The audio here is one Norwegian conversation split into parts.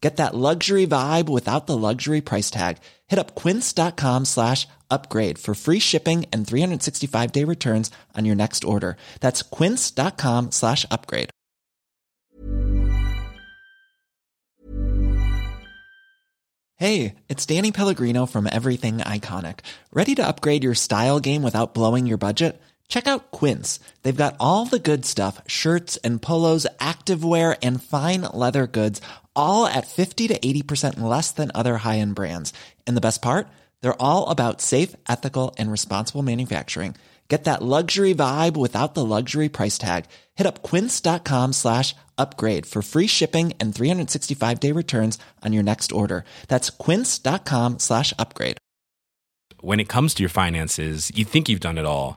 Get that luxury vibe without the luxury price tag. Hit up quince.com slash upgrade for free shipping and 365 day returns on your next order. That's quince.com slash upgrade. Hey, it's Danny Pellegrino from Everything Iconic. Ready to upgrade your style game without blowing your budget? Check out Quince. They've got all the good stuff shirts and polos, activewear, and fine leather goods, all at 50 to 80% less than other high end brands. And the best part? They're all about safe, ethical, and responsible manufacturing. Get that luxury vibe without the luxury price tag. Hit up quince.com slash upgrade for free shipping and 365 day returns on your next order. That's quince.com slash upgrade. When it comes to your finances, you think you've done it all.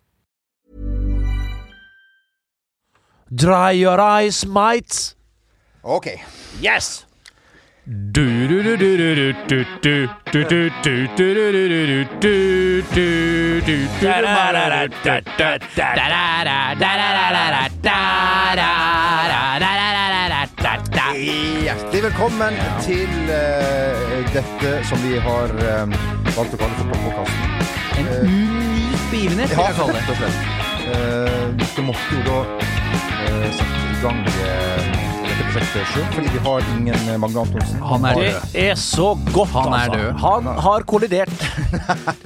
Dry your eyes, mate. OK. Yes! Hjertelig velkommen til eh, dette som vi har eh, valgt å kalle for Poppokassen. En unik begivenhet, vil jeg kalle det. rett det måtte jo da sette i gang eh, dette prosjektet sjøl, fordi vi har ingen eh, Magne Antonsen. Han er Det er så godt, Han er altså. død. Han har kollidert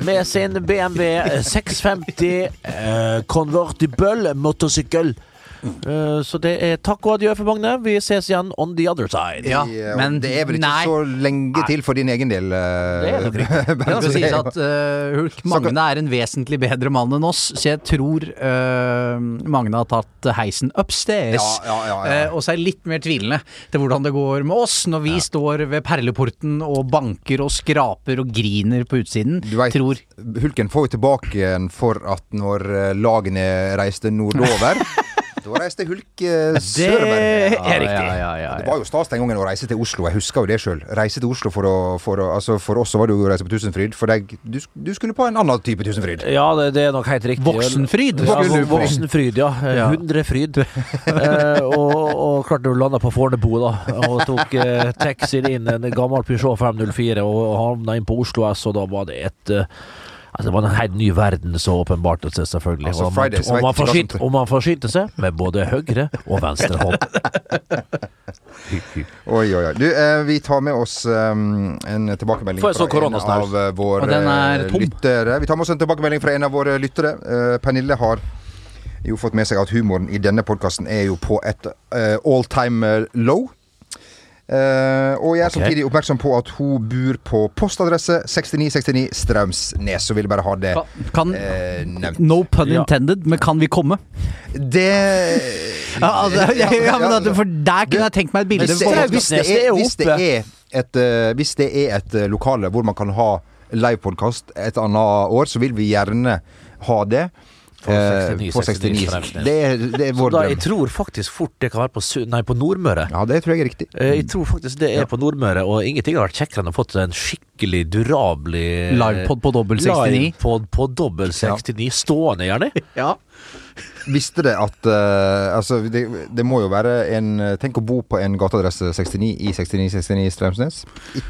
med sin BMW 650 eh, convertible motorsykkel. Eh, så det er takk og adjø for Magne. Vi ses igjen on the other side. Ja, men det er vel ikke nei. så lenge til for din egen del. Uh, Det er nok riktig. Det Bent, kan så sies at uh, Hulk Magne er en vesentlig bedre mann enn oss, så jeg tror Magne har tatt heisen upstairs. Ja, ja, ja, ja. Og så er jeg litt mer tvilende til hvordan det går med oss når vi står ved perleporten og banker og skraper og griner på utsiden. Du vet, tror Hulken får jo tilbake igjen for at når lagene reiste nordover Da reiste Hulk eh, Det sørover. er riktig. Ja, ja, ja, Det var jo stas den gangen å reise til Oslo. Jeg husker jo det sjøl. Reise til Oslo for å, for å altså For oss så var det jo å reise på Tusenfryd. For deg, du, du skulle på en annen type Tusenfryd. Ja, det, det er nok helt riktig. Voksenfryd. Ja, Skulle voksenfryd, ja. Ja. Hundrefryd. eh, og, og klart du landa på Fornebu, da. Og tok eh, taxien inn, en gammel Peugeot 504, og, og havna inn på Oslo S, og da var det et eh, Altså, det var en helt ny verden som åpenbarte seg, selvfølgelig. Altså, og, man, og, man forsynte, og man forsynte seg med både høyre og venstre hånd. Oi, oi, oi. Du, eh, vi tar med oss um, en tilbakemelding så fra en av eh, våre er eh, lyttere. Vi tar med oss en tilbakemelding fra en av våre lyttere. Uh, Pernille har jo fått med seg at humoren i denne podkasten er jo på et uh, all time eh, low. Eh, og jeg er okay. samtidig oppmerksom på at hun bor på postadresse 6969 Straumsnes. Så vil jeg bare ha det Kan, eh, nevnt. No pun Ja. intended, men kan vi komme? Det Ja, altså, ja, ja, men at, for der kunne jeg tenkt meg et bilde. Hvis det, er, hvis, det Det er hvis, det et, eh, hvis det er et eh, lokale hvor man kan ha livepodkast et annet år, så vil vi gjerne ha det. På eh, 69, på 69 69. Det er, det er vår da, jeg tror faktisk fort det kan være på, nei, på Nordmøre. Ja, det tror jeg er riktig. Eh, Jeg tror faktisk det er på Nordmøre, og ingenting har vært kjekkere enn å fått en skikkelig durabelig eh, Livepod på dobbel 69. Livepod på dobbel 69, stående gjerne. Ja. Visste det at uh, Altså, det, det må jo være en Tenk å bo på en gateadresse 69 i 6969 Strømsnes.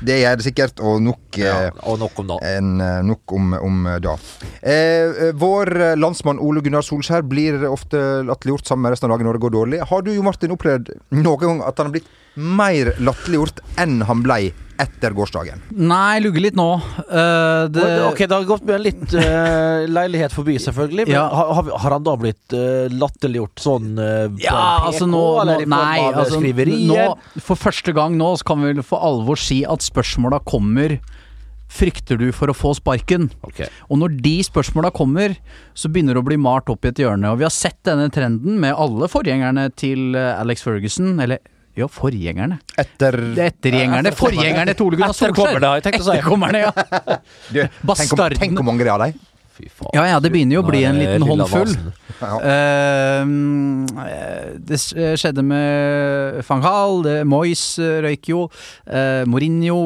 Det gjør det sikkert, og nok Ja, eh, og nok om da. en, eh, nok om, om da. Eh, vår landsmann Ole Gunnar Solskjær blir ofte latterliggjort sammen med resten av dagen når det går dårlig. Har du Jo Martin opplevd noen gang at han har blitt mer latterliggjort enn han blei etter gårsdagen? Nei, lugger litt nå. Uh, det, Ok, det har gått med litt uh, leilighet forbi, selvfølgelig. Men Ja. har, har- han da blitt uh, latterliggjort sånn Ja, PK, altså nå, nå Nei, altså nå, For første gang nå så kan vi vel for alvor si at spørsmåla kommer Frykter du for å få sparken? Ok. Og når de spørsmåla kommer, så begynner det å bli malt opp i et hjørne. Og vi har sett denne trenden med alle forgjengerne til Alex Ferguson, eller ja, forgjengerne. Etter er Ettergjengerne. Forgjengerne til Ole Gunnar Solskjær. Etterkommerne, ja. Du, tenk, om, tenk hvor mange det er av dem. Fy faen. Ja, ja, det begynner jo å bli en liten håndfull. vasen. Ja. Eh, det skjedde med van Gaal, det- Moyes eh, røyk jo. Uh, Mourinho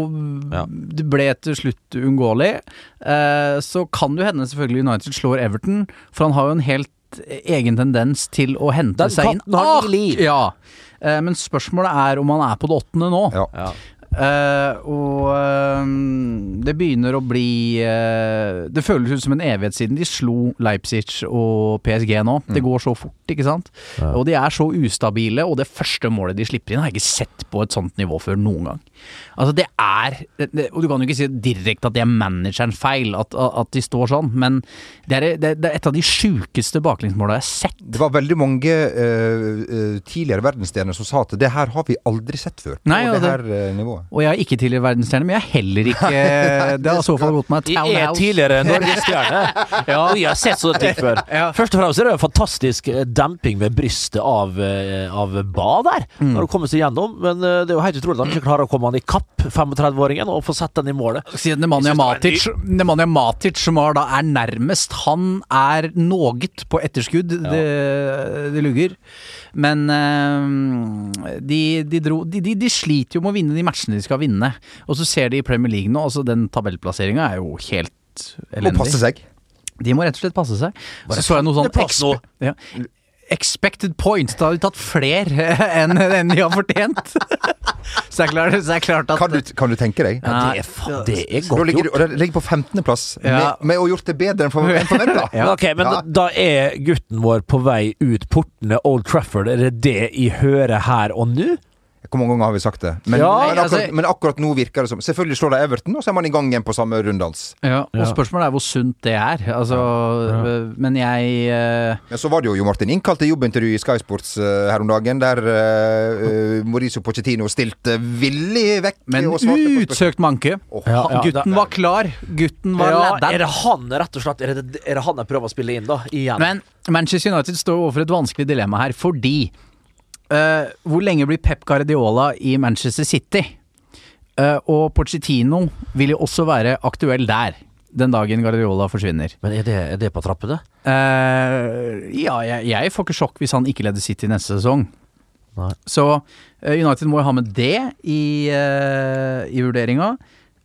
Ja. Det ble til slutt uunngåelig. Uh, så kan det hende selvfølgelig United slår Everton, for han har jo en helt egen tendens til å hente Den seg inn katten har ni Ah, liv. Ja. Eh, men spørsmålet er om han er på det åttende nå. Ja. Eh, og eh, det begynner å bli uh, Det føles ut som en evighet siden de slo Leipzig og PSG nå. Det går så fort, ikke sant? Ja. Og de er så ustabile, og det første målet de slipper inn, har jeg ikke sett på et sånt nivå før noen gang. Altså, det er det, Og du kan jo ikke si direkte at det er managerens feil at, at de står sånn, men det er, det, det er et av de sjukeste baklengsmåla jeg har sett. Det var veldig mange eh, tidligere verdensstjerner som sa at det her har vi aldri sett før. Nei, på det her nivået. Og jeg er ikke tidligere verdensstjerne, men jeg er heller ikke Det har i så fall gått meg De er townhouse. tidligere norgesstjerne, og vi har sett sånne ting før. Ja. Først og fremst er det en fantastisk damping demping med brystet av, eh, av Ba der, Mm. når du kommer seg gjennom. Men eh, det er jo helt utrolig at han ikke klarer å komme han i kapp, 35-åringen, og få satt den i målet. Siden Nemanja Jeg Matic, Nemanja Matic, som er, da er nærmest, han er noget på etterskudd. Det, det lugger. Men eh, de, de, dro, de, de, de sliter jo med å vinne de matchene de skal vinne. Og så ser de i Premier League nå, altså den tabellplasseringa er jo helt elendig. Må passe seg. De må rett og slett passe seg. Så så jeg noe sånn expe- ja. Expected points. Da har de tatt flere enn en de har fortjent. så det er klart, så det er klart at Kan du, kan du tenke deg? Ja, det er, faen, det er godt ligger du, gjort. og det ligger på 15.-plass Ja. med, med å ha gjort det bedre enn for- meg forventa. Men ok, men Ja. da, da er gutten vår på vei ut portene Old Trafford. Er det det jeg hører her og nå? Hvor mange ganger har vi sagt det? Men, Ja, men, akkurat, altså- men akkurat nå virker det som Selvfølgelig slår de Everton, og så er man i gang igjen på samme runddans. Ja, og Ja. spørsmålet er hvor sunt det er. Altså, Men jeg uh... Men så var det jo Jo Martin innkalt til jobbintervju i Sky Sports uh, her om dagen, der eh, Mauricio Pochettino stilte villig vekk Men utsøkt manke. Oh, Ja, ja, Gutten var klar. Gutten var Ja, ladda. er det han, rett og slett? Er det, er det han jeg prøver å spille inn, da? Igjen. Men Manchester United står overfor et vanskelig dilemma her, fordi eh, Hvor lenge blir Pep Guardiola i Manchester City? Uh, og Pochettino vil jo også være aktuell der, den dagen Guardiola forsvinner. Men er det, er det på trappene? Uh, ja, jeg, jeg får ikke sjokk hvis han ikke leder City neste sesong. Nei. Så eh, United må jo ha med det i, uh, i vurderinga.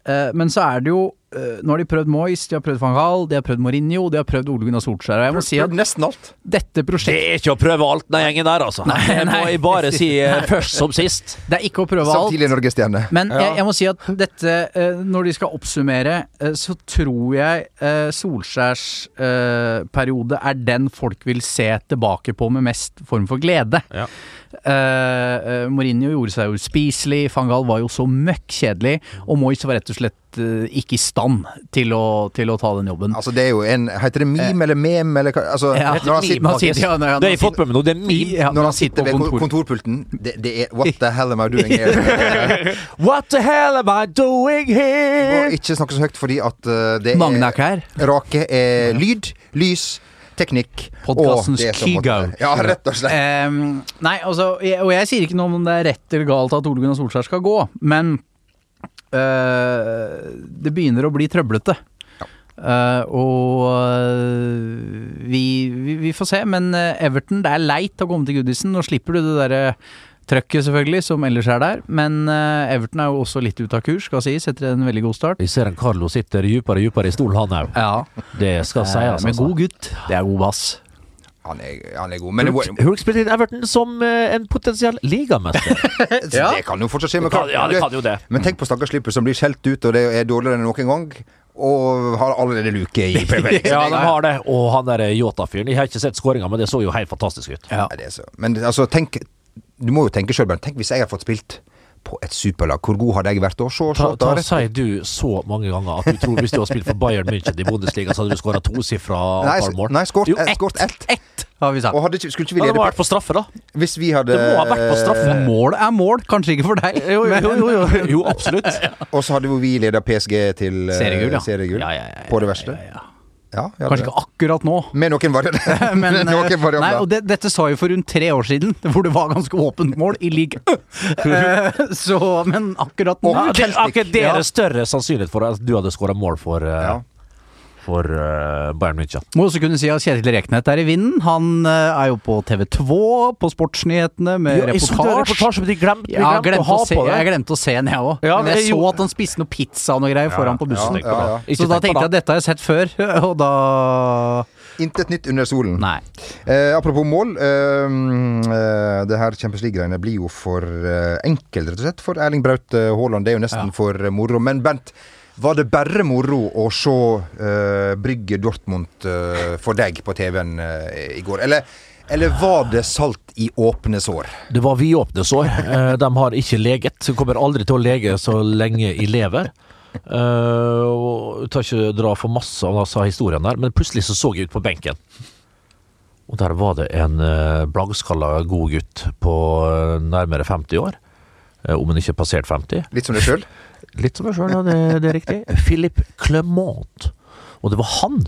Eh, men så er det jo eh, Nå har de prøvd Moyes, de har prøvd van Gaal, de har prøvd Mourinho, de har prøvd Ole Gunnar Solskjær. Og jeg må si at nesten alt. dette Det er ikke å prøve alt, den gjengen der, altså. Nei, det må nei. jeg bare si eh, først som sist. Det er ikke å prøve alt. Samtidig norgesstjerne. Men jeg, jeg må si at dette, eh, når de skal oppsummere, eh, så tror jeg eh, Solskjærs eh, periode er den folk vil se tilbake på med mest form for glede. Ja. Eh, eh, Mourinho gjorde seg uspiselig, van Gaal var jo så møkk kjedelig, og Moyes var rett og slett uh, ikke i stand til å, til å ta den jobben. Altså, det er jo en Heter det meme eller meme eller hva? Altså. Ja, når han sitter, man sitter, ja, når han- Det har jeg fått med meg nå. Det er meme. Ja, når han sitter ved kontor. kontorpulten, det, det er What the hell am I doing here? What the hell am I doing here? Og ikke snakke så høyt fordi at uh, det Magne er ikke her. Rake er lyd, lys, teknikk Podcastens og det som måtte Kygo. Ja, rett og slett. Ehm, nei, altså, jeg, og jeg sier ikke noe om det er rett eller galt at Ole Gunnar Solskjær skal gå, men øh, det begynner å bli trøblete. Eh, og øh, vi, vi, vi får se. Men eh, Everton, det er leit å komme til Goodison. Nå slipper du det derre trøkket, selvfølgelig, som ellers er der. Men eh, Everton er jo også litt ute av kurs, skal sies, etter en veldig god start. Vi ser en Carlo sitter dypere og dypere i stolen, han òg. Ja, Det skal sies. Altså. Men god gutt. Det er god bass. Han er, han er god. Men Hulk spilte inn Everton som eh, en potensiell ligamester. det kan jo fortsatt skje. Men, Kan- ja, det kan jo det. men tenk på stakkars Slipper som blir skjelt ut, og det er dårligere enn noen gang. Og har allerede luke i Premier League. Ja, de har det. Og han der Yota-fyren. Jeg har ikke sett skåringa, men det så jo helt fantastisk ut. Ja. Nei, det så. Men altså, tenk Du må jo tenke sjøl, Bernt. Tenk hvis jeg har fått spilt på et superlag. Hvor god hadde jeg vært da? Så, så, da. Sier du så mange ganger at du tror hvis du har spilt for Bayern München i Bundesliga, så hadde du skåra tosifra mål? nei skåret ett. ett. Har vi sagt. Og hadde skulle ikke vi Ja, det lede må ha vært på straffe, da. Hvis vi hadde Det må ha vært på straffe. Mål er mål, kanskje ikke for deg. Jo, jo, jo, jo, jo absolutt. Og så hadde jo vi leda PSG til eh, Seriegull, ja. seriegull. Ja, ja, ja, ja, På det verste. ja, ja. Ja, ja, Kanskje det- ikke akkurat nå. Med noen varianter. Men, noen eh, variabler. nei, og det, dette sa jo for rundt tre år siden, hvor det var ganske åpent mål i league. Eh, så, men akkurat nå Ja, det, akkurat det Ja. er det større sannsynlighet for at du hadde skåra mål for, uh, Ja. For eh, Bayern München. Må også kunne si at Kjetil Reknet er i vinden. Han eh, er jo på TV2 på Sportsnyhetene med Ja, reportasje. reportasje, men de glemte, de Ja, glemte glemte å ha å se, på det. jeg glemte å se den, jeg òg. Ja, Men jeg jeg så at han spiste noe pizza og noe greier foran på bussen. ja, ja, ja. Så da tenkte jeg at dette har jeg sett før, og da Intet nytt under solen. Nei. Eh, apropos mål. Eh, eh, det her Champions League-greiene blir jo for eh, enkelt, rett og slett, for Erling Braut eh, Haaland. Det er jo nesten Ja. for moro. Men Bent, var det bare moro å se uh, Brygge Dortmund uh, for deg på TV-en uh, i går? Eller, eller var det salt i åpne sår? Det var vidåpne sår. Eh, De har ikke leget. De kommer aldri til å lege så lenge i lever. Uh, tar ikke dra for masse av altså, historien der, men plutselig så så jeg ut på benken. Og der var det en uh, blaggskalla god gutt på eh, nærmere 50 år. Eh, om han ikke passerte 50. Litt som deg sjøl? Litt som meg sjøl, ja, det, det er riktig. Philip Clement. Og det var han.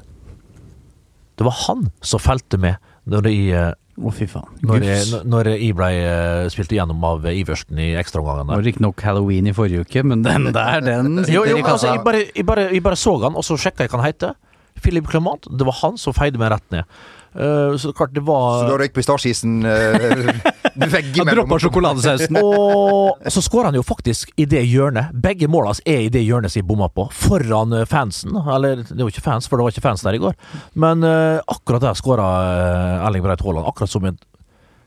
Det var han som felte med når jeg, eh, Å, fy faen. når jeg, når jeg ble eh, spilt igjennom av Iversen i ekstraomgangen Det var riktignok halloween i forrige uke, men den der, den sitter Jo, jo, i altså, jeg, bare, jeg, bare, jeg bare så han, og så sjekka jeg hva han heter. Philip Clement. Det var han som feide meg rett ned. Uh, så klart, det var Så da røyk pistasjeisen uh, Han veggimellom. droppa sjokoladesausen. Og så skårer han jo faktisk i det hjørnet. Begge måla er i det hjørnet som jeg bomma på, foran eh, fansen. Eller det var ikke fans, for det var ikke fans der i går. Men uh, akkurat der skåra Erling Breit Haaland. Akkurat som et,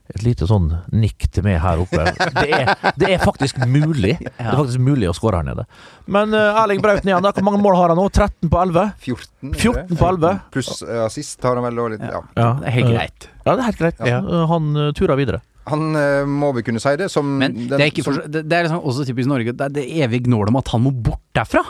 et lite sånn nikk til meg her oppe. Det er, det er faktisk mulig. Det er faktisk mulig å skåre her nede. Men uh, Erling Braut igjen, da. Hvor mange mål har han nå? 13 på 11? 14, 14 på 11. Pluss uh, assist har han vel. òg litt, ja. Ja, Det er helt greit. Ja, det er helt greit. Ja. Han uh, turer videre. Han må vi kunne si det som Men den- det er, ikke som- for, det, det er liksom også typisk Norge. Det er det evige gnålet om at han må bort derfra.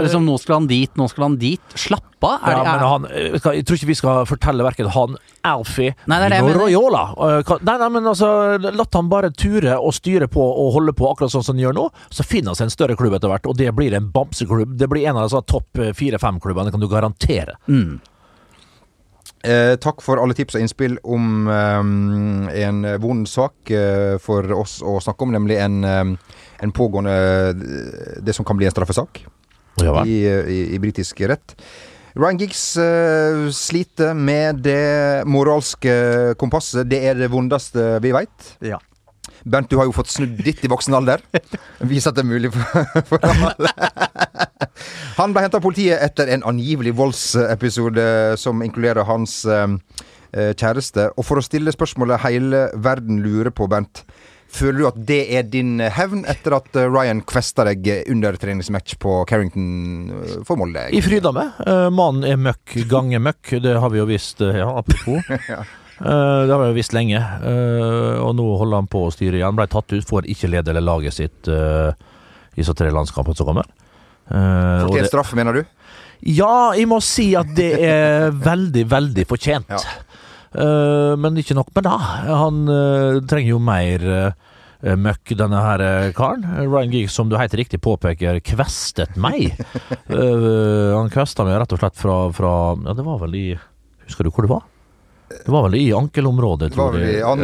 Det er liksom, nå skal han dit, nå skal han dit. Slapp av. Er Ja, det, men er, han, eh, jeg tror ikke vi skal fortelle verken han, Alfie eller er. Royola. eh, Nei, nei, men altså, la han bare ture og styre på og holde på akkurat sånn som han gjør nå. Så finner han seg en større klubb etter hvert, og det blir en bamseklubb. Det blir en av de topp eh, fire-fem-klubbene, det kan du garantere. mm. Eh, takk for alle tips og innspill om eh, en vond sak eh, for oss å snakke om, nemlig en, en pågående Det som kan bli en straffesak Ja i, i, i britisk rett. Ryan Giggs uh, sliter med det moralske kompasset. Det er det vondeste vi veit. Ja. Bernt, du har jo fått snudd ditt i voksen alder. Vis at det er mulig for, for alle. Han ble henta av politiet etter en angivelig voldsepisode som inkluderer hans eh, eh, kjæreste. Og for å stille spørsmålet hele verden lurer på, Bernt. Føler du at det er din hevn etter at eh, Ryan kvesta deg under treningsmatch på Carrington eh, for Molde? I fryda. Eh, Mannen er møkk ganger møkk, det har vi jo visst, eh, ja, apropos. Ja. Eh, det har vi jo visst lenge, eh, og nå holder han på å styre igjen. Ble tatt ut, får ikke lede eller laget sitt eh, i så tre landskampene som kommer. Eh, og Fortjent straff, mener du? Ja, jeg må si at det er veldig, veldig fortjent. Ja. Eh, men ikke nok med det. Han eh, trenger jo mer eh, møkk, denne her karen. Ryan Giggs, som du helt riktig påpeker, kvestet meg. Han kvesta meg rett og slett fra, fra Ja, det var vel i Husker du hvor det var? Det var vel i ankelområdet, tror jeg. Ja,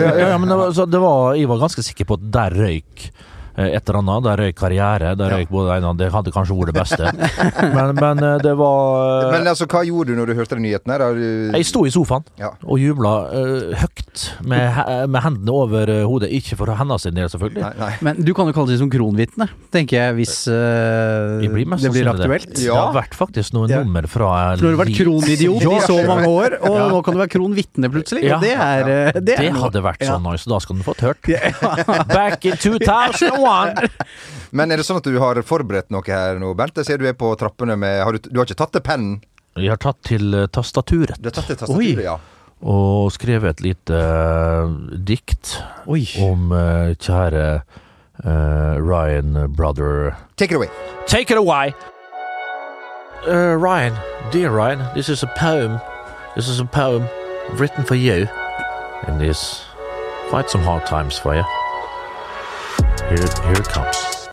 Ja, ja, jeg men det var, så det var, jeg var ganske sikker på at der røyk et eller annet. Der røyk karriere. Der røyk både det ene det hadde kanskje vært det beste. men, men eh, det var Men altså, hva gjorde du når du hørte den nyheten her? Du- Jeg sto i sofaen Ja. og jubla uh, høyt med, med hendene over eh, hodet. Ikke for hennes del, selvfølgelig. Nei, nei. Men du kan jo kalle det som kronvitne, tenker jeg, hvis uh, jeg blir det blir aktuelt. Det. det har vært faktisk noen Ja. nummer fra For nå har du vært kronidiot i så mange år, og Ja. nå kan du være kronvitne plutselig. Ja. Det er, eh, det Det er det hadde vært så Ja. nice, da skal du fått hørt. Back in 2001! Men er det sånn at du har forberedt noe her nå, Bernt? Jeg ser du er på trappene med Har du, du har ikke tatt til pennen? Jeg har tatt til eh, tastaturet Du har tatt til Oi. ja. og skrevet et lite uh, dikt Oi. om uh, kjære uh, Ryan brother. Take it away. Take it away! Uh, Ryan, dear Ryan, this is a poem. This is a poem written for you in these quite some hard times for you. Here, here it comes.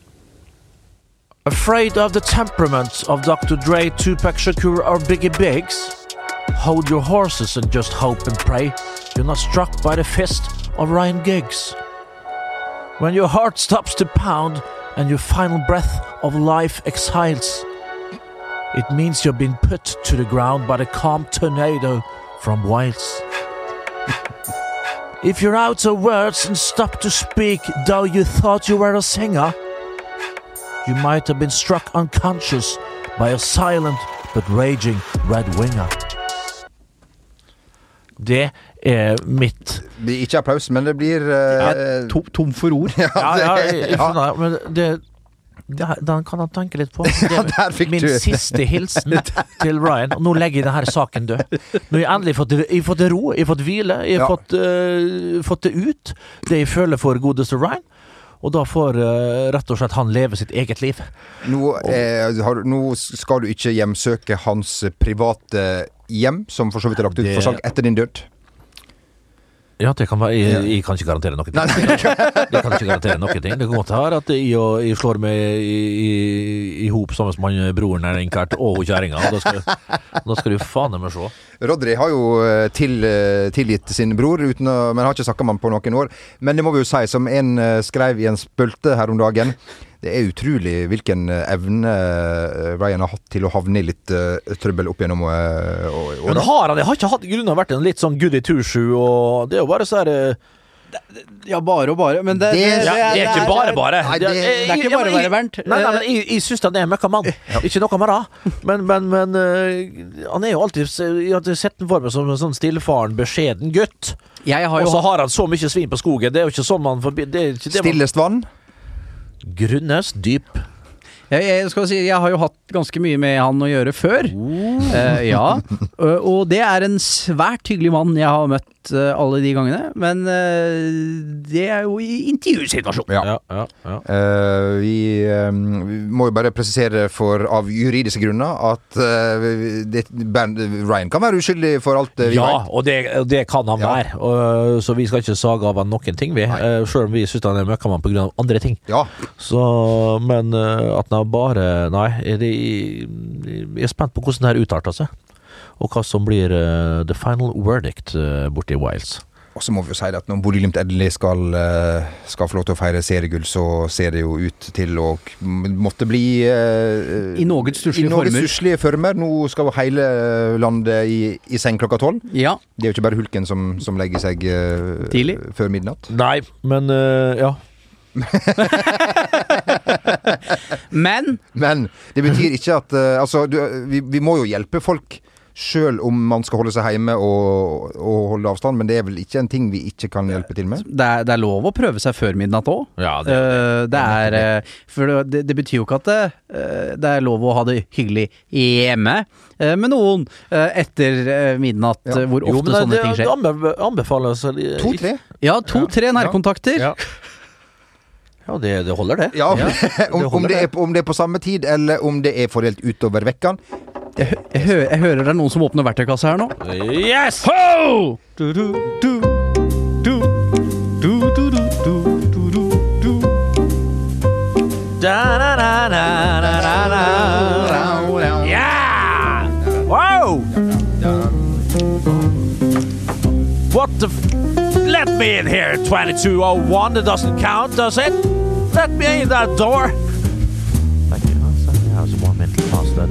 Afraid of the temperaments of Dr. Dre, Tupac Shakur, or Biggie Biggs? Hold your horses and just hope and pray you're not struck by the fist of Ryan Giggs. When your heart stops to pound and your final breath of life exhales, it means you've been put to the ground by the calm tornado from Wales. if you're out of words and stop to speak, though you thought you were a singer, you might have been struck unconscious by a silent but raging red winger. Det er mitt Det blir ikke applaus, men det blir eh, Tom, tom for ord. Ja, ja, jeg, jeg Ja. men det, det Den kan han tenke litt på. Det er der min siste hilsen til Ryan. Og nå legger jeg denne saken død. Nå har jeg endelig fått, jeg har fått ro, jeg har fått hvile, jeg har Ja. fått, uh, fått det ut, det jeg føler for godeste Ryan. Og da får uh, rett og slett han leve sitt eget liv. nå, eh, har, nå skal du ikke hjemsøke hans private hjem, som for så vidt er lagt ut for salg etter din død. Ja, det kan være, jeg, jeg kan ikke garantere noen Nei, nei, Jeg kan ikke garantere noen ting. Det kan godt være at jeg, og, jeg slår meg i, i, i hop sammen med han broren eller enkelt og kjerringa. Da da skal du faen meg se. Rodri har jo eh, til, eh, tilgitt sin bror, uten å, men har ikke snakka med ham på noen år. Men det må vi jo si, som en eh, skrev i en spølte her om dagen, det er utrolig hvilken eh, evne eh, Ryan har hatt til å havne i litt uh, trøbbel opp gjennom eh, å- Men har han det? Har ikke hatt grunner vært en litt sånn goody two-shoe, og det er jo bare så her Ja, bare og bare. Men det, Det- ja, det er ikke bare bare. Nei, det- det er ikke bare bare, Bernt. Nei, nei, men jeg, jeg syns han er en møkkamann. Ikke noe med det. Men, men, men uh, han er jo alltid Jeg har sett ham for meg som en sånn stillfaren, beskjeden gutt. Og så har han så mye svin på skogen. Det er jo ikke sånn man forbi... Det det Stillest vann. Grunnes dyp. Jeg, jeg, skal si, jeg har jo hatt ganske mye med han å gjøre før. Eh, ja. Uh, og det er en svært hyggelig mann jeg har møtt eh, alle de gangene. Men eh, det er jo i intervjusituasjon. Ja. Ja, ja, ja. Eh, vi, um, vi må jo bare presisere for, av juridiske grunner at uh, det, band, Ryan kan være uskyldig for alt vi Ja, vet. og det, det kan han Ja. være. Og, så vi skal ikke sage av han noen ting, vi. Uh, selv om vi syns han er møkkamann pga. andre ting. Ja. Så, men at han bare Nei, det, jeg er spent på hvordan det her utarter seg. Og hva som blir eh, the final verdict uh, borte i Wales. Og så må vi jo si at når Bodø-Glimt endelig skal, eh, skal få lov til å feire seriegull, så ser det jo ut til å måtte bli eh, I noe stusslige former. former. Nå skal jo hele landet i, i seng klokka tolv. Ja. Det er jo ikke bare hulken som, som legger seg eh, Tidlig. før midnatt. Nei, men eh, ja. Men Men det betyr ikke at eh, Altså, du, vi, vi må jo hjelpe folk. Sjøl om man skal holde seg hjemme og, og holde avstand, men det er vel ikke en ting vi ikke kan hjelpe til med? det er, det er lov å prøve seg før midnatt òg. ja det, det er eh, For det, det betyr jo ikke at det, eh, det er lov å ha det hyggelig hjemme eh, med noen eh, etter eh, midnatt, Ja. eh, hvor jo, ofte men det, sånne ting skjer. Det anbefales eh, To-tre? Ja, to-tre nærkontakter. Ja. Ja, det, det holder, det. Ja, om, det om, det er, på- om det er på samme tid, eller om det er fordelt utover vekkene. Jeg, jeg, hø jeg hører det er noen som åpner verktøykassa her nå. Yes! Ho! Du, du, du, du, du, du, du, du, du, du, du. Da, da, da, da, da, da, da. Yeah! Wow! What the f- Let me in here, 2201. That doesn't count, does it? let me in that door.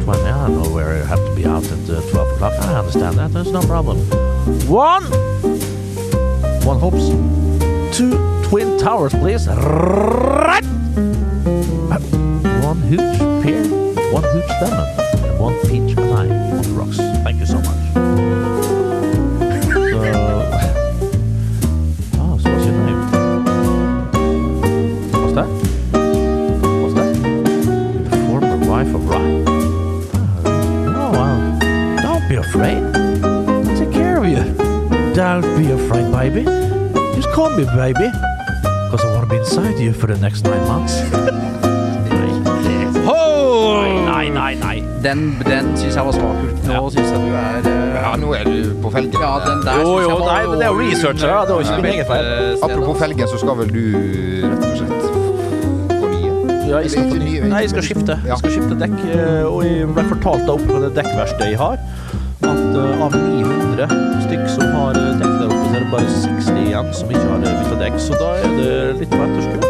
20. I know where I have to be out at uh, 12 o'clock. I understand that. There's no problem. One. One hopes. Two twin towers, please. Right. One huge pear, one huge lemon, and one peach lime on the rocks. Thank you so much. Baby. Just call me baby. Because I want to be inside you for the next nine months. Nei, nei, nei. Den, den syns jeg var svak. Nå Ja. syns jeg du er uh, Ja, nå er du på felgen. Ja, den der Jo, jo, jeg var nei, men det er jo researcher, researchere, det var ikke min egen feil. Eh, Apropos felgen, så skal vel du rett og slett på nye? Ja, jeg skal, nye, nei, jeg skal skifte. Ja. Jeg skal skifte dekk, eh, og jeg ble fortalt da oppe på det dekkverkstedet jeg har, at eh, av 900 stykk som har dekk der oppe, så er det bare 60 igjen som ikke har eh, bytta dekk. Så da er det litt på etterskudd.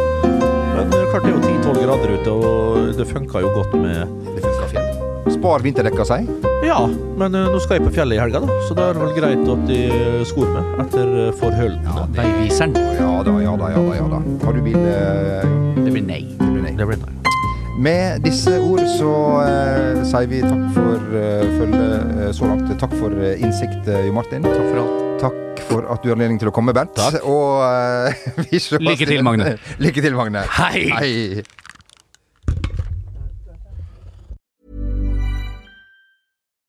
Men eh, klart det er jo 10-12 grader ute, og det funka jo godt med Det funka fint. Spar vinterdekka si. Ja, men nå skal jeg på fjellet i helga, da, så da er det vel greit at de skor meg etter uh, Ja, Veiviseren. Ja da, ja da, ja da. ja da. Har du bil? eh, Det blir nei. Nei. Det blir nei. Med disse ord så eh, sier vi takk for eh, følget eh, så langt. Takk for eh, innsikt, eh, Jo Martin. Takk for alt. Takk for at du har anledning til å komme, Bernt. Takk. Og eh, vi ses Lykke til. Magne. Lykke til, Magne. Hei! Hei.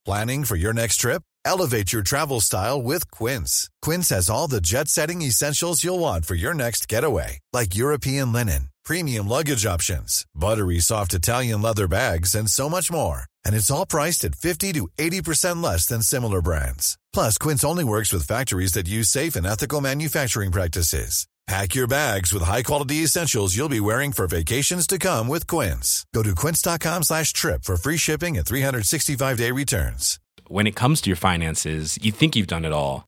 Planning for your next trip? Elevate your travel style with Quince. Quince has all the jet setting essentials you'll want for your next getaway, like European linen, premium luggage options, buttery soft Italian leather bags, and so much more. And it's all priced at 50 to 80% less than similar brands. Plus, Quince only works with factories that use safe and ethical manufacturing practices. Pack your bags with high-quality essentials you'll be wearing for vacations to come with Quince. Go to quince.com slash trip for free shipping and 365-day returns. When it comes to your finances, you think you've done it all.